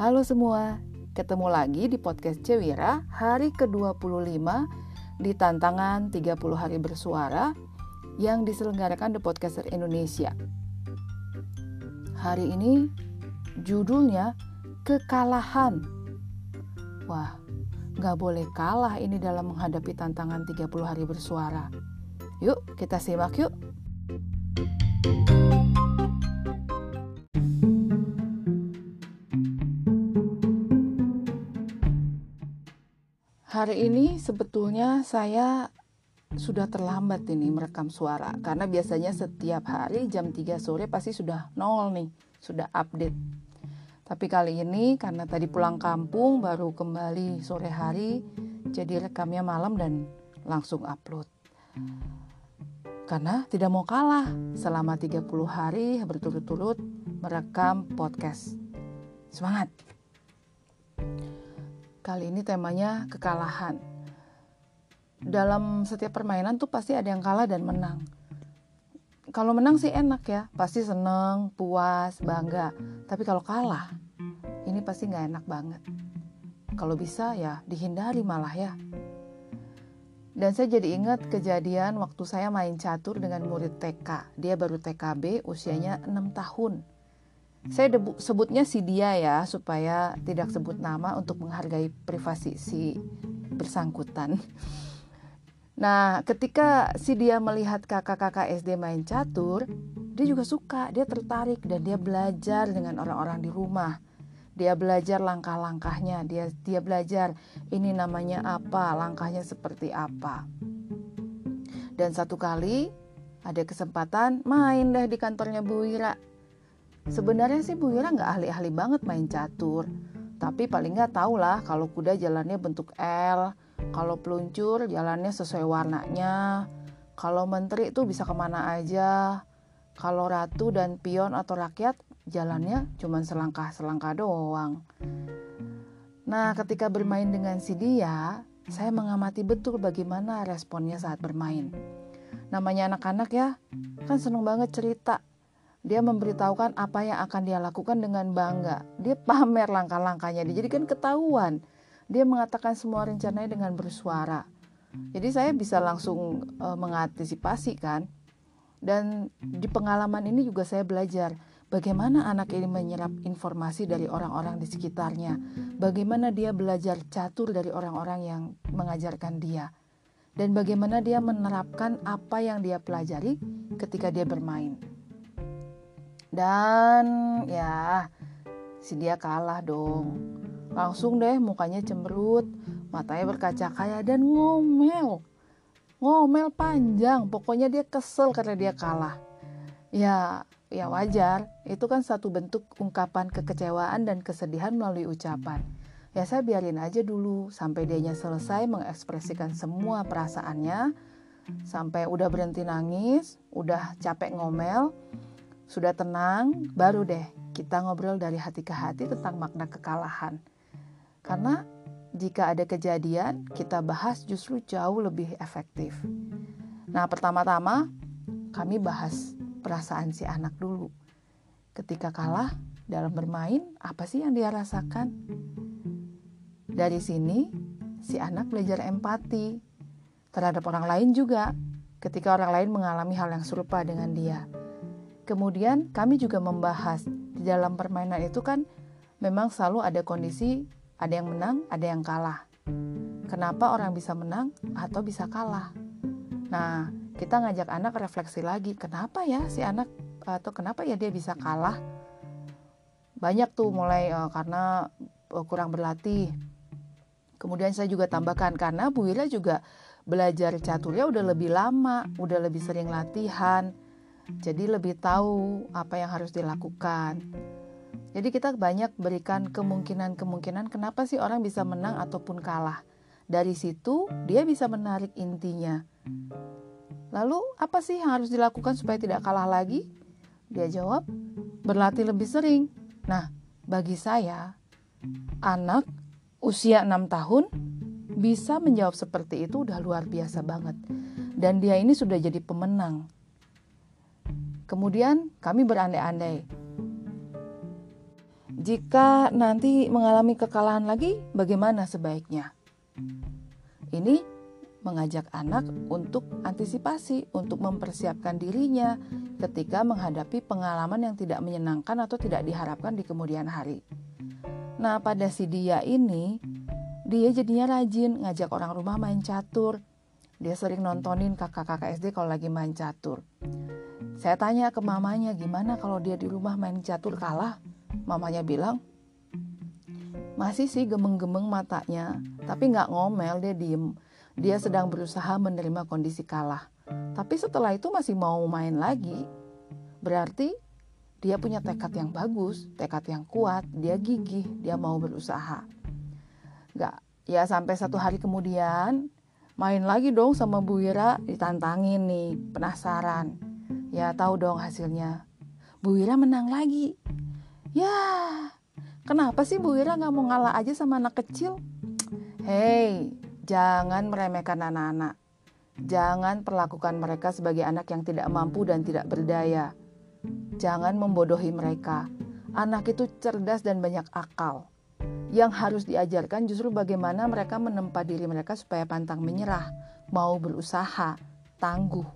Halo semua, ketemu lagi di podcast Cewira hari ke-25 di tantangan 30 hari bersuara yang diselenggarakan The Podcaster Indonesia. Hari ini judulnya Kekalahan. Wah, gak boleh kalah ini dalam menghadapi tantangan 30 hari bersuara. Yuk, kita simak yuk. Hari ini sebetulnya saya sudah terlambat ini merekam suara karena biasanya setiap hari jam 3 sore pasti sudah nol nih, sudah update. Tapi kali ini karena tadi pulang kampung baru kembali sore hari jadi rekamnya malam dan langsung upload. Karena tidak mau kalah selama 30 hari berturut-turut merekam podcast. Semangat! Kali ini temanya kekalahan. Dalam setiap permainan tuh pasti ada yang kalah dan menang. Kalau menang sih enak ya, pasti seneng, puas, bangga. Tapi kalau kalah, ini pasti nggak enak banget. Kalau bisa ya dihindari malah ya. Dan saya jadi ingat kejadian waktu saya main catur dengan murid TK. Dia baru TKB, usianya 6 tahun. Saya debu, sebutnya si dia ya supaya tidak sebut nama untuk menghargai privasi si bersangkutan. Nah, ketika si dia melihat kakak-kakak SD main catur, dia juga suka, dia tertarik dan dia belajar dengan orang-orang di rumah. Dia belajar langkah-langkahnya, dia dia belajar ini namanya apa, langkahnya seperti apa. Dan satu kali ada kesempatan main deh di kantornya Bu Wira Sebenarnya sih Bu Ira nggak ahli-ahli banget main catur, tapi paling nggak tahu lah kalau kuda jalannya bentuk L, kalau peluncur jalannya sesuai warnanya, kalau menteri itu bisa ke mana aja, kalau ratu dan pion atau rakyat jalannya cuma selangkah-selangkah doang. Nah, ketika bermain dengan si dia, saya mengamati betul bagaimana responnya saat bermain. Namanya anak-anak ya, kan seneng banget cerita dia memberitahukan apa yang akan dia lakukan dengan bangga. Dia pamer langkah-langkahnya, jadi kan ketahuan. Dia mengatakan semua rencananya dengan bersuara. Jadi saya bisa langsung e, mengantisipasi kan. Dan di pengalaman ini juga saya belajar bagaimana anak ini menyerap informasi dari orang-orang di sekitarnya. Bagaimana dia belajar catur dari orang-orang yang mengajarkan dia. Dan bagaimana dia menerapkan apa yang dia pelajari ketika dia bermain. Dan ya si dia kalah dong. Langsung deh mukanya cemberut, matanya berkaca-kaca dan ngomel. Ngomel panjang, pokoknya dia kesel karena dia kalah. Ya, ya wajar, itu kan satu bentuk ungkapan kekecewaan dan kesedihan melalui ucapan. Ya saya biarin aja dulu sampai dianya selesai mengekspresikan semua perasaannya, sampai udah berhenti nangis, udah capek ngomel, sudah tenang, baru deh kita ngobrol dari hati ke hati tentang makna kekalahan. Karena jika ada kejadian, kita bahas justru jauh lebih efektif. Nah, pertama-tama kami bahas perasaan si anak dulu. Ketika kalah dalam bermain, apa sih yang dia rasakan? Dari sini, si anak belajar empati terhadap orang lain juga ketika orang lain mengalami hal yang serupa dengan dia. Kemudian kami juga membahas di dalam permainan itu kan memang selalu ada kondisi ada yang menang, ada yang kalah. Kenapa orang bisa menang atau bisa kalah? Nah, kita ngajak anak refleksi lagi, kenapa ya si anak atau kenapa ya dia bisa kalah? Banyak tuh mulai uh, karena uh, kurang berlatih. Kemudian saya juga tambahkan karena Bu Wira juga belajar caturnya udah lebih lama, udah lebih sering latihan jadi lebih tahu apa yang harus dilakukan. Jadi kita banyak berikan kemungkinan-kemungkinan kenapa sih orang bisa menang ataupun kalah. Dari situ dia bisa menarik intinya. Lalu apa sih yang harus dilakukan supaya tidak kalah lagi? Dia jawab, berlatih lebih sering. Nah, bagi saya, anak usia 6 tahun bisa menjawab seperti itu udah luar biasa banget. Dan dia ini sudah jadi pemenang Kemudian kami berandai-andai. Jika nanti mengalami kekalahan lagi, bagaimana sebaiknya? Ini mengajak anak untuk antisipasi, untuk mempersiapkan dirinya ketika menghadapi pengalaman yang tidak menyenangkan atau tidak diharapkan di kemudian hari. Nah, pada si dia ini, dia jadinya rajin ngajak orang rumah main catur. Dia sering nontonin kakak-kakak SD kalau lagi main catur. Saya tanya ke mamanya gimana kalau dia di rumah main catur kalah. Mamanya bilang, masih sih gemeng-gemeng matanya, tapi nggak ngomel, dia diem dia sedang berusaha menerima kondisi kalah. Tapi setelah itu masih mau main lagi. Berarti dia punya tekad yang bagus, tekad yang kuat, dia gigih, dia mau berusaha. Gak, ya sampai satu hari kemudian main lagi dong sama Bu Wira ditantangin nih, penasaran. Ya tahu dong hasilnya. Bu Wira menang lagi. Ya, kenapa sih Bu Wira nggak mau ngalah aja sama anak kecil? Hei, Jangan meremehkan anak-anak. Jangan perlakukan mereka sebagai anak yang tidak mampu dan tidak berdaya. Jangan membodohi mereka. Anak itu cerdas dan banyak akal. Yang harus diajarkan justru bagaimana mereka menempa diri mereka supaya pantang menyerah, mau berusaha, tangguh,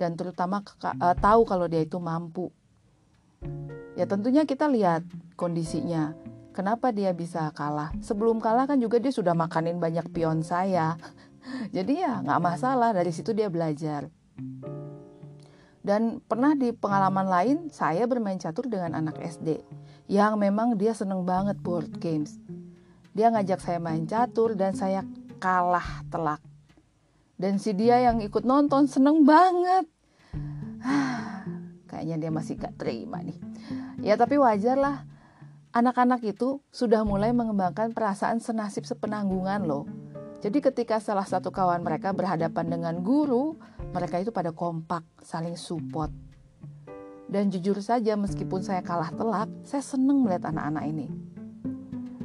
dan terutama uh, tahu kalau dia itu mampu. Ya tentunya kita lihat kondisinya. Kenapa dia bisa kalah? Sebelum kalah kan juga dia sudah makanin banyak pion saya. Jadi ya nggak masalah, dari situ dia belajar. Dan pernah di pengalaman lain, saya bermain catur dengan anak SD yang memang dia seneng banget board games. Dia ngajak saya main catur dan saya kalah telak. Dan si dia yang ikut nonton seneng banget. Kayaknya dia masih gak terima nih. Ya tapi wajar lah anak-anak itu sudah mulai mengembangkan perasaan senasib sepenanggungan loh. Jadi ketika salah satu kawan mereka berhadapan dengan guru, mereka itu pada kompak, saling support. Dan jujur saja meskipun saya kalah telak, saya senang melihat anak-anak ini.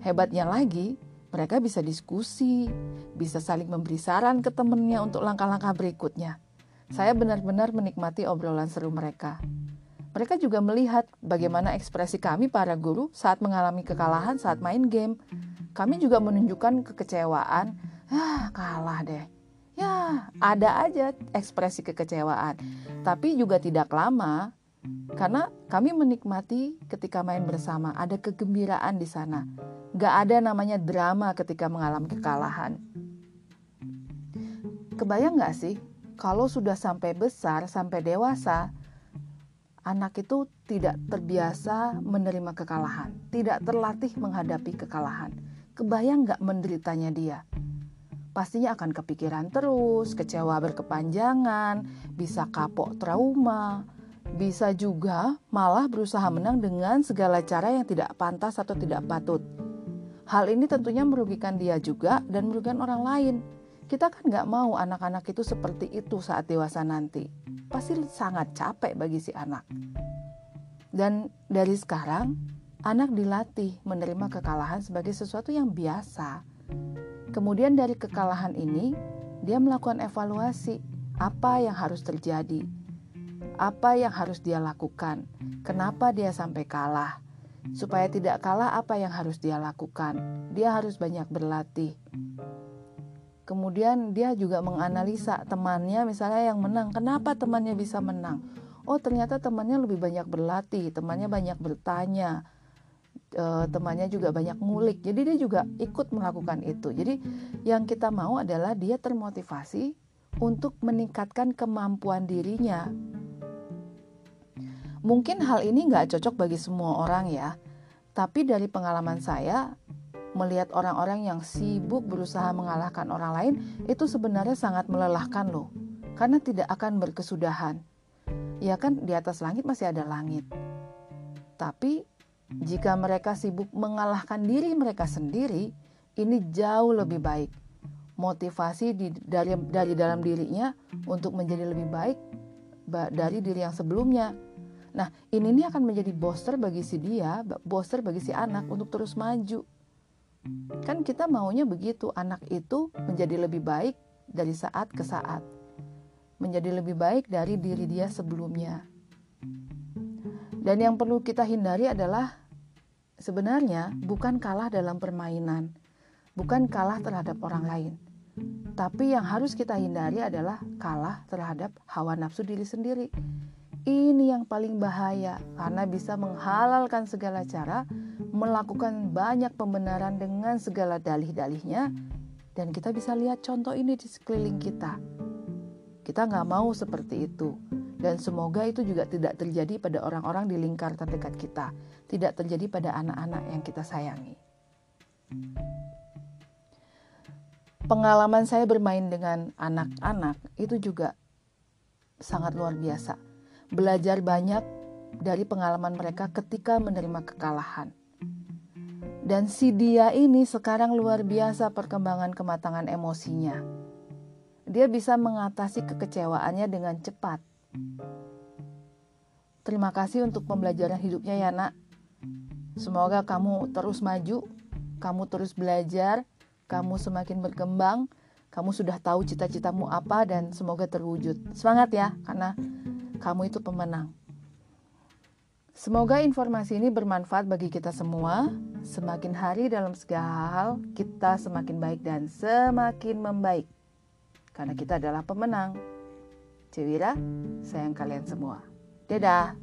Hebatnya lagi, mereka bisa diskusi, bisa saling memberi saran ke temennya untuk langkah-langkah berikutnya. Saya benar-benar menikmati obrolan seru mereka. Mereka juga melihat bagaimana ekspresi kami para guru saat mengalami kekalahan saat main game. Kami juga menunjukkan kekecewaan. Ah, kalah deh. Ya, ada aja ekspresi kekecewaan. Tapi juga tidak lama karena kami menikmati ketika main bersama. Ada kegembiraan di sana. Gak ada namanya drama ketika mengalami kekalahan. Kebayang gak sih kalau sudah sampai besar, sampai dewasa, anak itu tidak terbiasa menerima kekalahan, tidak terlatih menghadapi kekalahan. Kebayang nggak menderitanya dia? Pastinya akan kepikiran terus, kecewa berkepanjangan, bisa kapok trauma, bisa juga malah berusaha menang dengan segala cara yang tidak pantas atau tidak patut. Hal ini tentunya merugikan dia juga dan merugikan orang lain. Kita kan nggak mau anak-anak itu seperti itu saat dewasa nanti pasti sangat capek bagi si anak. Dan dari sekarang, anak dilatih menerima kekalahan sebagai sesuatu yang biasa. Kemudian dari kekalahan ini, dia melakukan evaluasi apa yang harus terjadi, apa yang harus dia lakukan, kenapa dia sampai kalah. Supaya tidak kalah, apa yang harus dia lakukan? Dia harus banyak berlatih. Kemudian dia juga menganalisa temannya misalnya yang menang. Kenapa temannya bisa menang? Oh ternyata temannya lebih banyak berlatih, temannya banyak bertanya, e, temannya juga banyak ngulik. Jadi dia juga ikut melakukan itu. Jadi yang kita mau adalah dia termotivasi untuk meningkatkan kemampuan dirinya. Mungkin hal ini nggak cocok bagi semua orang ya. Tapi dari pengalaman saya, melihat orang-orang yang sibuk berusaha mengalahkan orang lain itu sebenarnya sangat melelahkan loh. Karena tidak akan berkesudahan. Ya kan di atas langit masih ada langit. Tapi jika mereka sibuk mengalahkan diri mereka sendiri, ini jauh lebih baik. Motivasi di, dari dari dalam dirinya untuk menjadi lebih baik dari diri yang sebelumnya. Nah, ini nih akan menjadi booster bagi si dia, booster bagi si anak untuk terus maju. Kan kita maunya begitu, anak itu menjadi lebih baik dari saat ke saat. Menjadi lebih baik dari diri dia sebelumnya. Dan yang perlu kita hindari adalah sebenarnya bukan kalah dalam permainan, bukan kalah terhadap orang lain. Tapi yang harus kita hindari adalah kalah terhadap hawa nafsu diri sendiri. Ini yang paling bahaya karena bisa menghalalkan segala cara, melakukan banyak pembenaran dengan segala dalih-dalihnya, dan kita bisa lihat contoh ini di sekeliling kita. Kita nggak mau seperti itu. Dan semoga itu juga tidak terjadi pada orang-orang di lingkar terdekat kita, tidak terjadi pada anak-anak yang kita sayangi. Pengalaman saya bermain dengan anak-anak itu juga sangat luar biasa. Belajar banyak dari pengalaman mereka ketika menerima kekalahan. Dan si dia ini sekarang luar biasa perkembangan kematangan emosinya. Dia bisa mengatasi kekecewaannya dengan cepat Terima kasih untuk pembelajaran hidupnya ya nak. Semoga kamu terus maju, kamu terus belajar, kamu semakin berkembang, kamu sudah tahu cita-citamu apa dan semoga terwujud. Semangat ya, karena kamu itu pemenang. Semoga informasi ini bermanfaat bagi kita semua. Semakin hari dalam segala hal, kita semakin baik dan semakin membaik. Karena kita adalah pemenang. Cewira, sayang kalian semua. Dadah.